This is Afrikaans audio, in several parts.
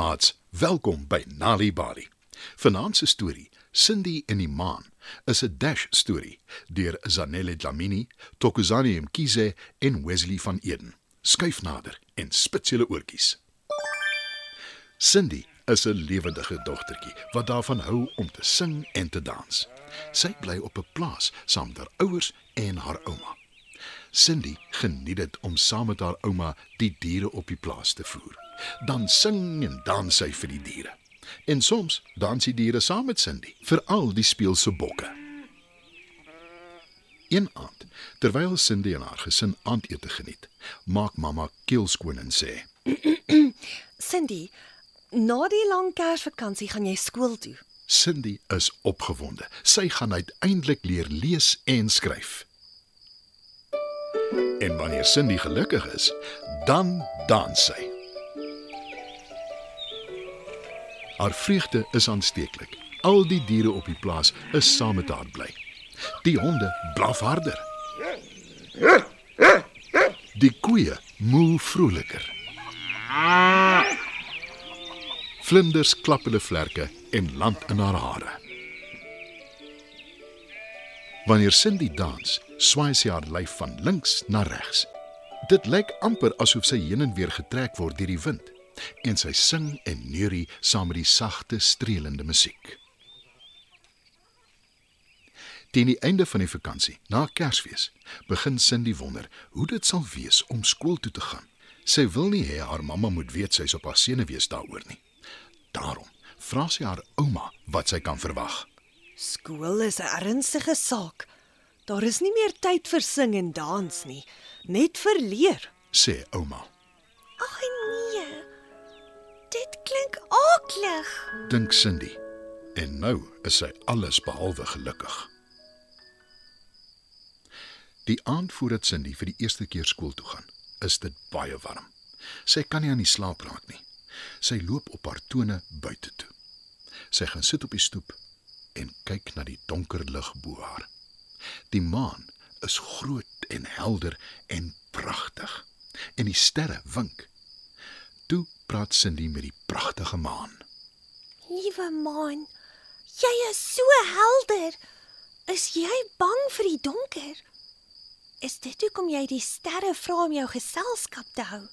Maats, welkom by Nali Bali. Vanaand se storie, Cindy en die maan, is 'n dash storie deur Zanele Dlamini, Tokozani Mkize en Wesley van Eden. Skuif nader en spits julle oortjies. Cindy is 'n lewendige dogtertjie wat daarvan hou om te sing en te dans. Sy bly op 'n plaas saam met haar ouers en haar ouma. Cindy geniet dit om saam met haar ouma die diere op die plaas te voer. Dan sing en dans sy vir die diere. En soms dans die diere saam met Cindy, veral die speelse bokke. Een aand, terwyl Cindy en haar gesin aandete geniet, maak mamma keelskoon en sê: Cindy, na die lang Kersvakansie gaan jy skool toe. Cindy is opgewonde. Sy gaan uiteindelik leer lees en skryf. En wanneer Cindy gelukkig is, dan dans sy. Haar vreugde is aansteeklik. Al die diere op die plaas is saam met haar bly. Die honde blaf harder. Die koeie moe vroliker. Vlinders klap hulle vlerke en land in haar hare. Wanneer Cindy dans, swaai sy haar lyf van links na regs. Dit lyk amper asof sy heen en weer getrek word deur die wind en sy sing en neurie saam met die sagte, streelende musiek. Teen die einde van die vakansie, na Kersfees, begin Cindy wonder hoe dit sal wees om skool toe te gaan. Sy wil nie hê haar mamma moet weet sy's op haar senuwees daaroor nie. Daarom vra sy haar ouma wat sy kan verwag. Skool is 'n ernstige saak. Daar is nie meer tyd vir sing en dans nie, net vir leer. sê ouma. Ag nee. Dit klink aaklig. Dink Cindy. En nou is sy alles behalwe gelukkig. Die aand voordat Cindy vir die eerste keer skool toe gaan, is dit baie warm. Sy kan nie aan die slaap raak nie. Sy loop op haar tone buite toe. Sy gaan sit op die stoep en kyk na die donker lig bo haar. Die maan is groot en helder en pragtig en die sterre wink. Toe praat Cindy met die pragtige maan. Liewe maan, jy is so helder. Is jy bang vir die donker? Is dit hoekom jy die sterre vra om jou geselskap te hou?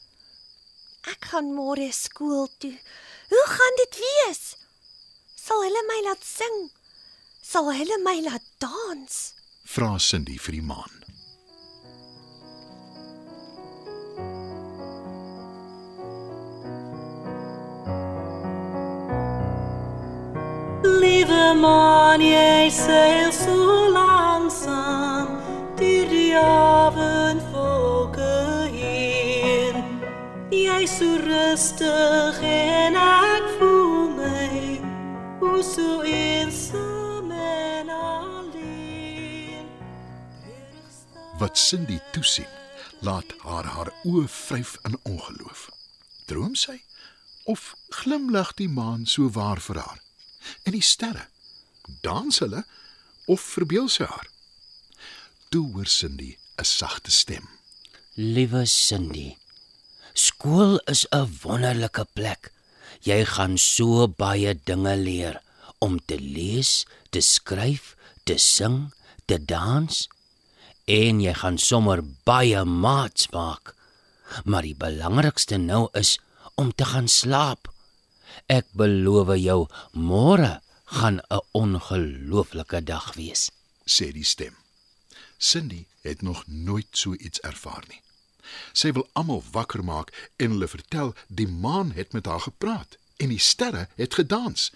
Ek gaan môre skool toe. Hoe gaan dit wees? Sal hulle my laat sing? Sal hulle my laat dans? Vra Cindy vir die maan. Liewe maan, jy seil so langsam deur die avondwolke heen. Jy so rustig en ek voel my hoe so eensaam Cindy toesien, laat haar haar oë vryf in ongeloof. Droom sy of glimlag die maan so waar vir haar? En die sterre, dans hulle of verbeel sy haar? Toe hoor Cindy 'n sagte stem. Liewe Cindy, skool is 'n wonderlike plek. Jy gaan so baie dinge leer om te lees, te skryf, te sing, te dans en jy gaan sommer baie maats maak. Maar die belangrikste nou is om te gaan slaap. Ek beloof jou, môre gaan 'n ongelooflike dag wees. sê die stem. Cindy het nog nooit so iets ervaar nie. Sy wil almal wakker maak en hulle vertel die maan het met haar gepraat en die sterre het gedans.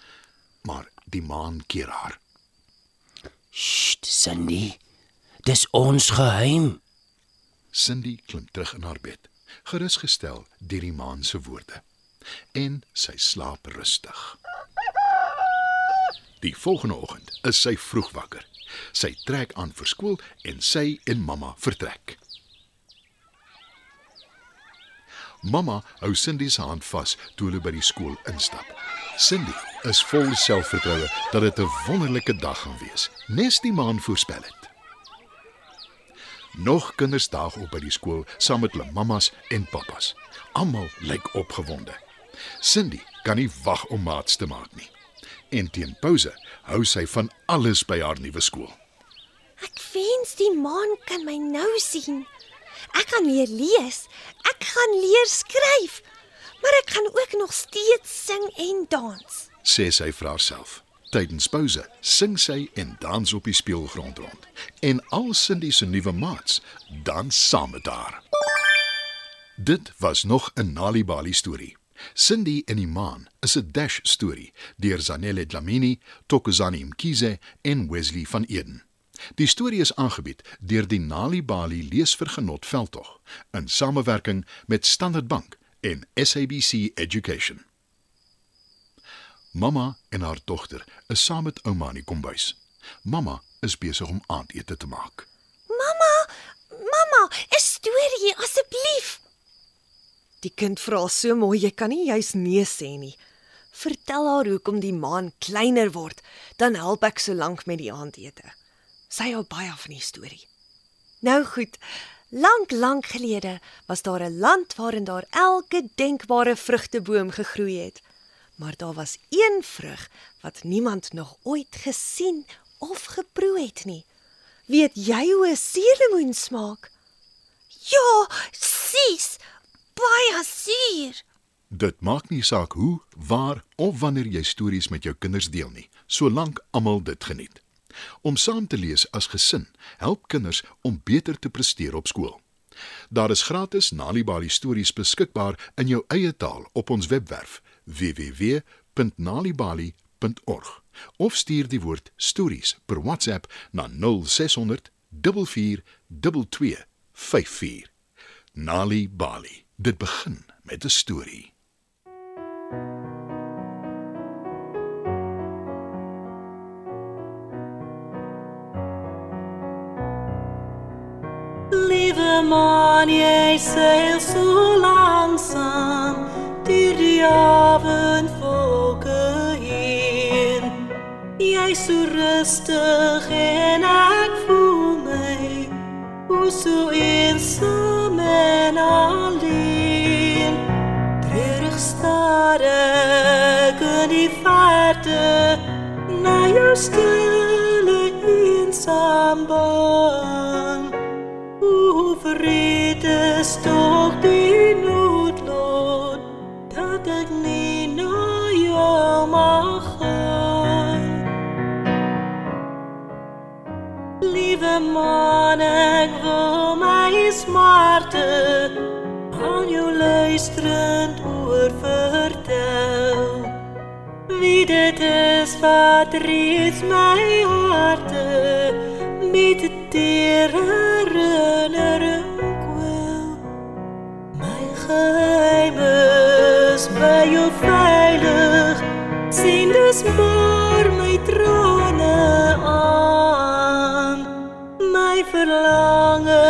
Maar die maan keer haar. Sst, Cindy. Dis ons geheim. Cindy klim terug in haar bed, gerusgestel deur die maan se woorde. En sy slaap rustig. Die volgende oggend is sy vroeg wakker. Sy trek aan vir skool en sy en mamma vertrek. Mamma hou Cindy se hand vas toe hulle by die skool instap. Cindy is vol selfvertroue dat dit 'n wonderlike dag gaan wees, nes die maan voorspel het. Nog kinders daag op by die skool saam met hulle mammas en pappas. Almal lyk opgewonde. Cindy kan nie wag om maats te maak nie. En teen pouse hou sy van alles by haar nuwe skool. Ek wens die maan kan my nou sien. Ek gaan leer lees. Ek gaan leer skryf. Maar ek gaan ook nog steeds sing en dans. sê sy vir haarself. Tydens pouse sing sy en dans op die speelgrond rond. En al Cindy se nuwe maats dans saam met haar. Dit was nog 'n Nalibali storie. Cindy en die maan is 'n dash storie deur Zanele Dlamini, Tokozani Mkize en Wesley van Eden. Die storie is aangebied deur die Nalibali Leesvergenot Veldtog in samewerking met Standard Bank en SABC Education. Mamma en haar dogter is saam met ouma in die kombuis. Mamma is besig om aandete te maak. Mamma, mamma, 'n storie asseblief. Die kind vra so mooi, jy kan nie juis nee sê nie. Vertel haar hoekom die maan kleiner word, dan help ek so lank met die aandete. Sy hou baie van die storie. Nou goed. Lank, lank gelede was daar 'n land waarin daar elke denkbare vrugteboom gegroei het. Maar daar was een vrug wat niemand nog ooit gesien of geproe het nie. Weet jy hoe 'n suurlemoen smaak? Ja, sis, baie suur. Dit maak nie saak hoe, waar of wanneer jy stories met jou kinders deel nie, solank almal dit geniet. Om saam te lees as gesin help kinders om beter te presteer op skool. Daar is gratis Nalibali stories beskikbaar in jou eie taal op ons webwerf www.nalibali.org of stuur die woord stories per WhatsApp na 0600 4422 54. Nali Bali. Dit begin met 'n storie. Lieve man, jy seil so langsam deur die avondwolke heen. Jy so rustig en ek voel my hoe so eensaam en alleen. Treurig staar ek in die verte na jou stille eensaambaan. Hoe vrede stok die man, ek wil my smarte aan jou luisterend oor vertel. Wie dit is wat reeds my harte met die herinnering kwel. My geheim is by jou veilig, sien dus maar my trane aan. My verlange